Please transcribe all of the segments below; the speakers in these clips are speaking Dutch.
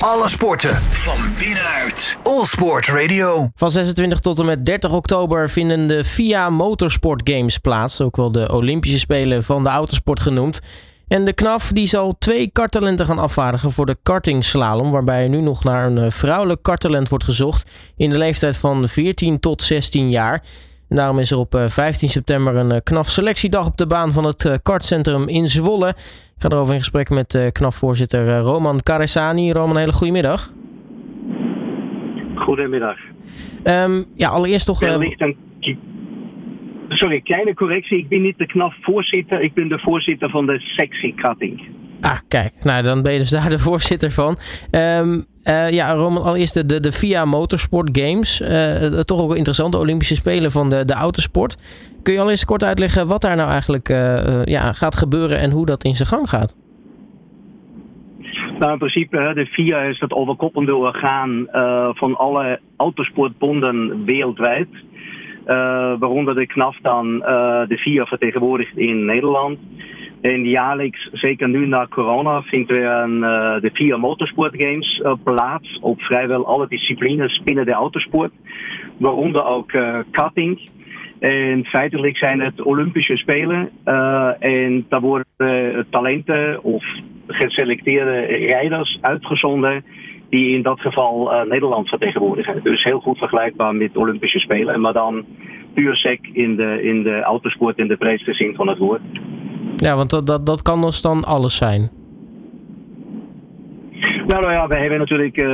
Alle sporten van binnenuit. All Sport Radio. Van 26 tot en met 30 oktober vinden de FIA Motorsport Games plaats. Ook wel de Olympische Spelen van de autosport genoemd. En de KNAF die zal twee karttalenten gaan afvaardigen voor de kartingslalom. Waarbij nu nog naar een eh, vrouwelijk karttalent wordt gezocht. In de leeftijd van 14 tot 16 jaar. En daarom is er op 15 eh, september een eh, KNAF selectiedag op de baan van het kartcentrum in Zwolle. Ik ga erover in gesprek met KNAF-voorzitter Roman Karesani. Roman, een hele goede middag. Goedemiddag. Um, ja, allereerst toch... Een sorry, kleine correctie. Ik ben niet de KNAF-voorzitter. Ik ben de voorzitter van de sectiekatting. Ah, kijk. Nou, dan ben je dus daar de voorzitter van. Um, uh, ja, Roman, allereerst de, de, de FIA Motorsport Games. Uh, toch ook wel interessant, de Olympische Spelen van de, de autosport. Kun je al eens kort uitleggen wat daar nou eigenlijk ja, gaat gebeuren en hoe dat in zijn gang gaat? Nou, in principe, de FIA is het overkoppelende orgaan van alle autosportbonden wereldwijd. Waaronder de KNAF dan de VIA vertegenwoordigt in Nederland. En jaarlijks, zeker nu na corona, vindt weer een, uh, de VIA Motorsport Games plaats op vrijwel alle disciplines binnen de autosport. Waaronder ook karting. En feitelijk zijn het Olympische Spelen. en daar worden talenten of geselecteerde rijders uitgezonden die in dat geval Nederland vertegenwoordigen. Dus heel goed vergelijkbaar met Olympische Spelen, maar dan puur sec in de, in de autosport in de breedste zin van het woord. Ja, want dat, dat, dat kan dus dan alles zijn. Nou, nou ja, wij hebben natuurlijk uh,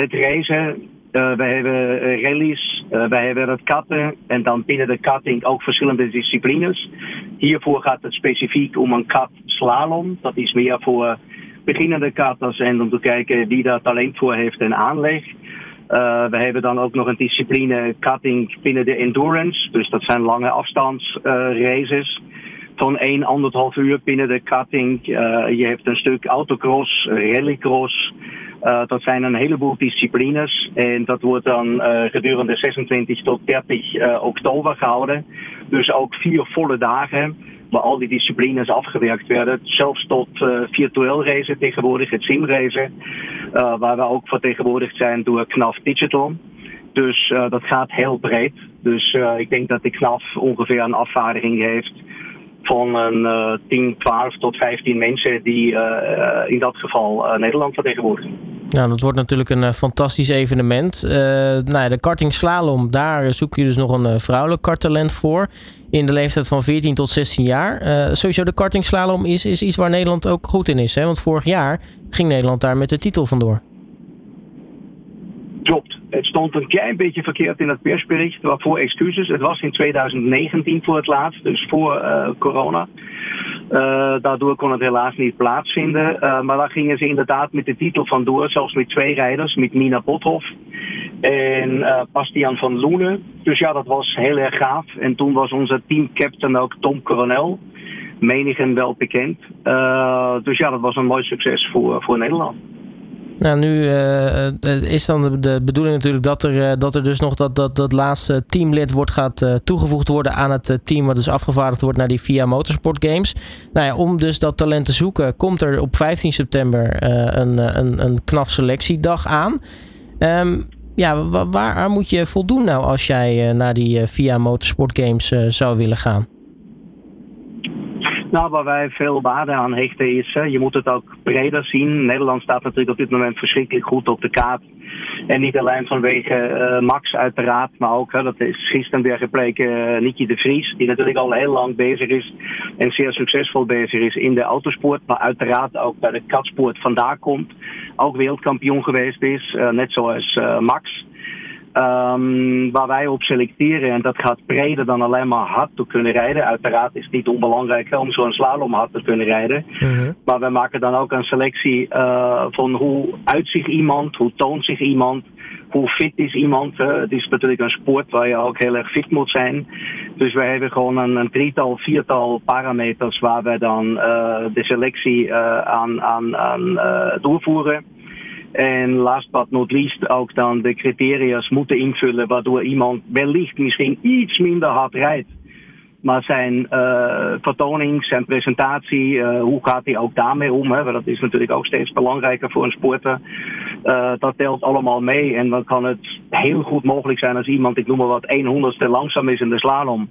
het reizen, uh, wij hebben rallies, wij hebben het katten en dan binnen de katting ook verschillende disciplines. Hiervoor gaat het specifiek om een kat slalom. Dat is meer voor beginnende katters en om te kijken wie daar talent voor heeft en aanleg. We hebben dan ook nog een discipline cutting binnen de endurance. Dus dat zijn lange afstandsraces. Van 1, 1,5 uur binnen de cutting. Uh, je hebt een stuk autocross, rallycross. dat zijn een heleboel disciplines. En dat wordt dan gedurende 26 tot 30 oktober gehouden. Dus ook vier volle dagen waar al die disciplines afgewerkt werden. Zelfs tot uh, virtueel reizen tegenwoordig, het simreizen. Uh, waar we ook vertegenwoordigd zijn door KNAF Digital. Dus dat gaat heel breed. Dus ik denk dat de KNAF ongeveer een afvaardiging heeft van een 10, 12 tot 15 mensen die in dat geval Nederland vertegenwoordigen. Nou, dat wordt natuurlijk een fantastisch evenement. nou ja, de karting slalom, daar zoek je dus nog een vrouwelijk karttalent voor in de leeftijd van 14 tot 16 jaar. Uh, sowieso de kartingslalom is, is iets waar Nederland ook goed in is. Hè? Want vorig jaar ging Nederland daar met de titel vandoor. Klopt. Het stond een klein beetje verkeerd in het persbericht. Waarvoor excuses. Het was in 2019 voor het laatst, dus voor uh, corona. Uh, daardoor kon het helaas niet plaatsvinden. Uh, maar daar gingen ze inderdaad met de titel vandoor, zelfs met twee rijders, met Nina Bothoff en Bastiaan van Loenen. Dus ja, dat was heel erg gaaf. En toen was onze teamcaptain ook Tom Coronel. Menigen wel bekend. dus ja, dat was een mooi succes voor, voor Nederland. Nou, nu uh, is dan de bedoeling natuurlijk dat er, dat er dus nog dat, dat, dat laatste teamlid wordt gaat toegevoegd worden aan het team wat dus afgevaardigd wordt naar die VIA Motorsport Games. Nou ja, om dus dat talent te zoeken komt er op 15 september een, een, een knaf selectiedag aan. Um, ja, waar, waar, moet je voldoen nou als jij naar die VIA Motorsport Games zou willen gaan? Nou, waar wij veel waarde aan hechten is, je moet het ook breder zien. Nederland staat natuurlijk op dit moment verschrikkelijk goed op de kaart. En niet alleen vanwege uh, Max uiteraard, maar ook, hè, dat is gisteren weer gebleken, uh, Nicky de Vries, die natuurlijk al heel lang bezig is en zeer succesvol bezig is in de autosport, maar uiteraard ook bij de katsport vandaan komt. Ook wereldkampioen geweest is, uh, net zoals Max. Um, waar wij op selecteren, en dat gaat breder dan alleen maar hard te kunnen rijden. Uiteraard is het niet onbelangrijk om zo'n slalom hard te kunnen rijden. Uh-huh. Maar wij maken dan ook een selectie uh, van hoe uitziet iemand, hoe toont zich iemand, hoe fit is iemand. Het is natuurlijk een sport waar je ook heel erg fit moet zijn. Dus wij hebben gewoon een, een drietal, viertal parameters waar wij dan uh, de selectie aan, aan, aan doorvoeren. En last but not least ook dan de criteria's moeten invullen waardoor iemand wellicht misschien iets minder hard rijdt Maar zijn uh, vertoning, zijn presentatie, uh, hoe gaat hij ook daarmee om? Hè? Dat is natuurlijk ook steeds belangrijker voor een sporter. Uh, dat telt allemaal mee. En dan kan het heel goed mogelijk zijn als iemand, ik noem maar wat, 100ste langzaam is in de slalom.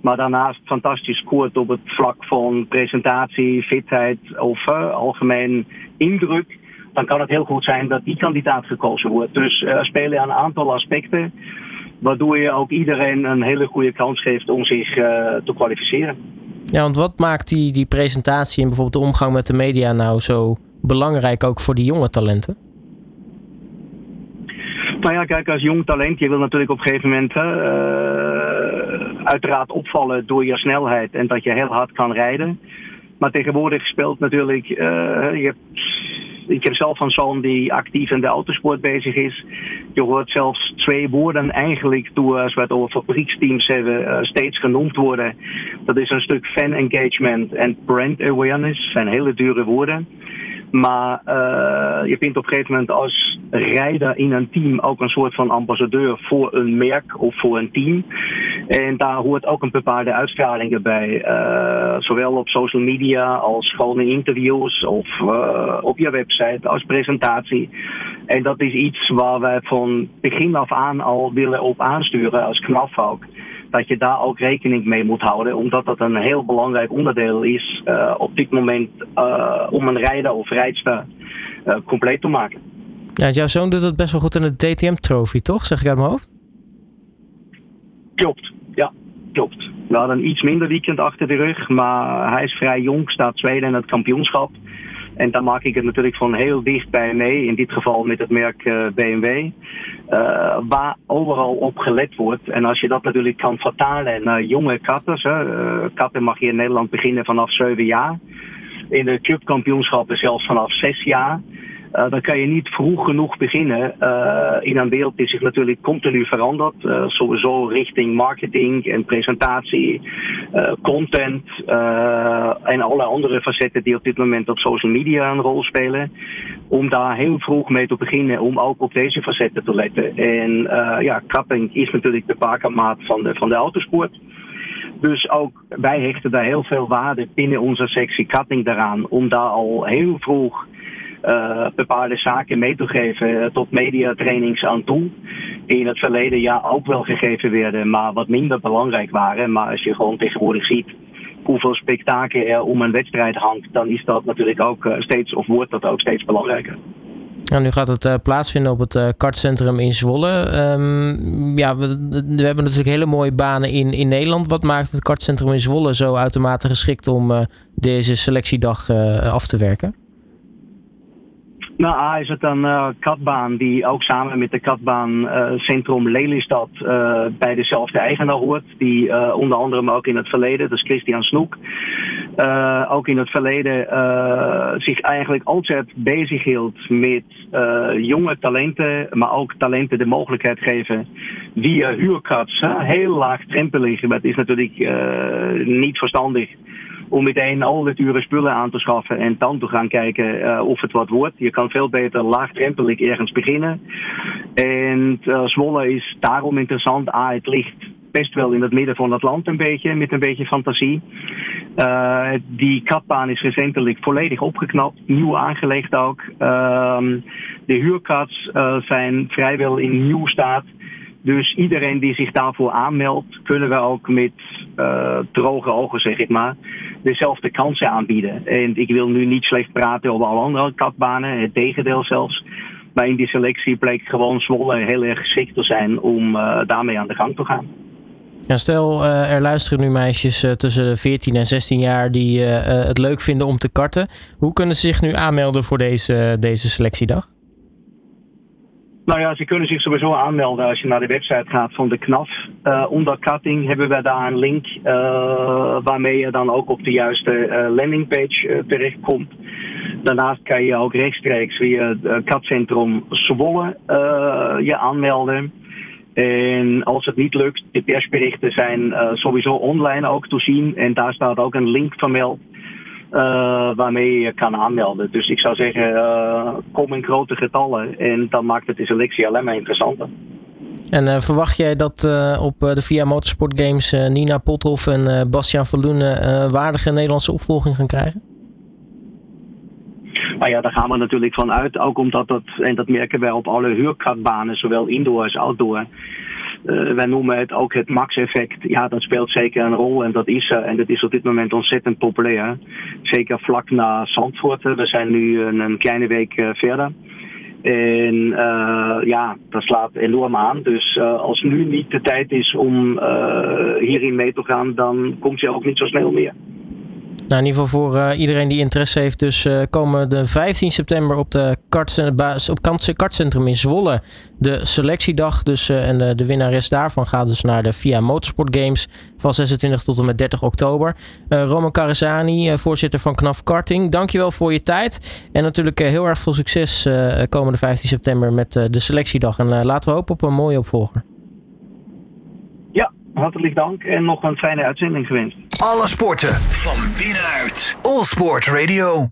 Maar daarnaast fantastisch scoort op het vlak van presentatie, fitheid of algemeen indruk. Dan kan het heel goed zijn dat die kandidaat gekozen wordt. Dus er spelen een aantal aspecten waardoor je ook iedereen een hele goede kans geeft om zich uh, te kwalificeren. Ja, want wat maakt die, die presentatie en bijvoorbeeld de omgang met de media nou zo belangrijk ook voor die jonge talenten? Nou ja, kijk, als jong talent, je wil natuurlijk op een gegeven moment uh, uiteraard opvallen door je snelheid en dat je heel hard kan rijden. Maar tegenwoordig speelt natuurlijk, uh, je hebt ik heb zelf een zoon die actief in de autosport bezig is. Je hoort zelfs twee woorden eigenlijk, toen als we het over fabrieksteams hebben, uh, steeds genoemd worden. Dat is een stuk fan engagement en brand awareness, zijn hele dure woorden. Maar uh, je bent op een gegeven moment als rijder in een team ook een soort van ambassadeur voor een merk of voor een team. En daar hoort ook een bepaalde uitstraling bij. Uh, zowel op social media als gewoon in interviews of uh, op je website als presentatie. En dat is iets waar wij van begin af aan al willen op aansturen als KNAF dat je daar ook rekening mee moet houden. Omdat dat een heel belangrijk onderdeel is uh, op dit moment uh, om een rijder of rijdster uh, compleet te maken. Ja, jouw zoon doet het best wel goed in de DTM-trofee, toch? Zeg ik uit mijn hoofd? Klopt, ja, klopt. We hadden een iets minder weekend achter de rug, maar hij is vrij jong, staat tweede in het kampioenschap. En daar maak ik het natuurlijk van heel dichtbij mee, in dit geval met het merk uh, BMW, uh, waar overal op gelet wordt. En als je dat natuurlijk kan vertalen naar jonge katters, hè, uh, katten mag je in Nederland beginnen vanaf 7 jaar. In de clubkampioenschappen zelfs vanaf 6 jaar. Uh, dan kan je niet vroeg genoeg beginnen uh, in een wereld die zich natuurlijk continu verandert. Uh, sowieso richting marketing en presentatie, content en alle andere facetten die op dit moment op social media een rol spelen. Om daar heel vroeg mee te beginnen, om ook op deze facetten te letten. En ja, kapping is natuurlijk de bakermaat van de, van de autosport. Dus ook wij hechten daar heel veel waarde binnen onze sectie cutting daaraan. Om daar al heel vroeg uh, bepaalde zaken mee te geven tot mediatrainings aan toe. Die in het verleden jaar ook wel gegeven werden, maar wat minder belangrijk waren. Maar als je gewoon tegenwoordig ziet hoeveel spektakel er om een wedstrijd hangt, dan is dat natuurlijk ook steeds, of wordt dat ook steeds belangrijker. Nou, nu gaat het plaatsvinden op het uh, kartcentrum in Zwolle. Um, ja, we, hebben natuurlijk hele mooie banen in, in Nederland. Wat maakt het kartcentrum in Zwolle zo uitermate geschikt om deze selectiedag af te werken? Nou, A is het een uh, katbaan die ook samen met de katbaan uh, Centrum Lelystad uh, bij dezelfde eigenaar hoort. Die onder andere ook in het verleden, dus Christian Snoek, ook in het verleden zich eigenlijk altijd bezig hield met jonge talenten, maar ook talenten de mogelijkheid geven via huurkats. Heel laag drempelig, maar het is natuurlijk niet verstandig om meteen al die dure spullen aan te schaffen en dan te gaan kijken uh, of het wat wordt. Je kan veel beter laagdrempelig ergens beginnen. En uh, Zwolle is daarom interessant. A, het ligt best wel in het midden van het land een beetje, met een beetje fantasie. Uh, die katbaan is recentelijk volledig opgeknapt, nieuw aangelegd ook. de huurkats zijn vrijwel in nieuw staat. Dus iedereen die zich daarvoor aanmeldt, kunnen we ook met droge ogen, zeg ik maar, dezelfde kansen aanbieden. En ik wil nu niet slecht praten over alle andere katbanen, het tegendeel zelfs. Maar in die selectie bleek gewoon Zwolle heel erg geschikt te zijn om uh, daarmee aan de gang te gaan. Ja, stel, uh, er luisteren nu meisjes uh, tussen de 14 en 16 jaar die het leuk vinden om te karten. Hoe kunnen ze zich nu aanmelden voor deze, deze selectiedag? Nou ja, ze kunnen zich sowieso aanmelden als je naar de website gaat van de KNAF. Uh, onder cutting hebben we daar een link uh, waarmee je dan ook op de juiste uh, landingpage terechtkomt. Daarnaast kan je ook rechtstreeks via het katcentrum Zwolle je aanmelden. En als het niet lukt, de persberichten zijn sowieso online ook te zien. En daar staat ook een link vermeld uh, waarmee je kan aanmelden. Dus ik zou zeggen, uh, kom in grote getallen en dan maakt het de selectie alleen maar interessanter. En verwacht jij dat op de VIA Motorsport Games Nina Pothoff en Bastiaan Verloenen waardige Nederlandse opvolging gaan krijgen? Maar ja, daar gaan we natuurlijk van uit. Ook omdat dat, en dat merken wij op alle huurkartbanen, zowel indoor als outdoor. Uh, wij noemen het ook het max-effect. Ja, dat speelt zeker een rol en dat is er. En dat is op dit moment ontzettend populair. Zeker vlak na Zandvoort. We zijn nu een, kleine week uh, verder. En uh, ja, dat slaat enorm aan. Dus als nu niet de tijd is om hierin mee te gaan, dan komt je ook niet zo snel meer. Nou, in ieder geval voor iedereen die interesse heeft. Dus komen de 15 september op de kartcentrum, op kartcentrum in Zwolle de selectiedag. Dus, uh, en de, de winnares daarvan gaat dus naar de VIA Motorsport Games van 26 tot en met 30 oktober. Roman Carazani, voorzitter van KNAF Karting. Dankjewel voor je tijd. En natuurlijk heel erg veel succes komende 15 september met de selectiedag. En laten we hopen op een mooie opvolger hartelijk dank en nog een fijne uitzending gewenst. Alle sporten van binnenuit. All Sport Radio.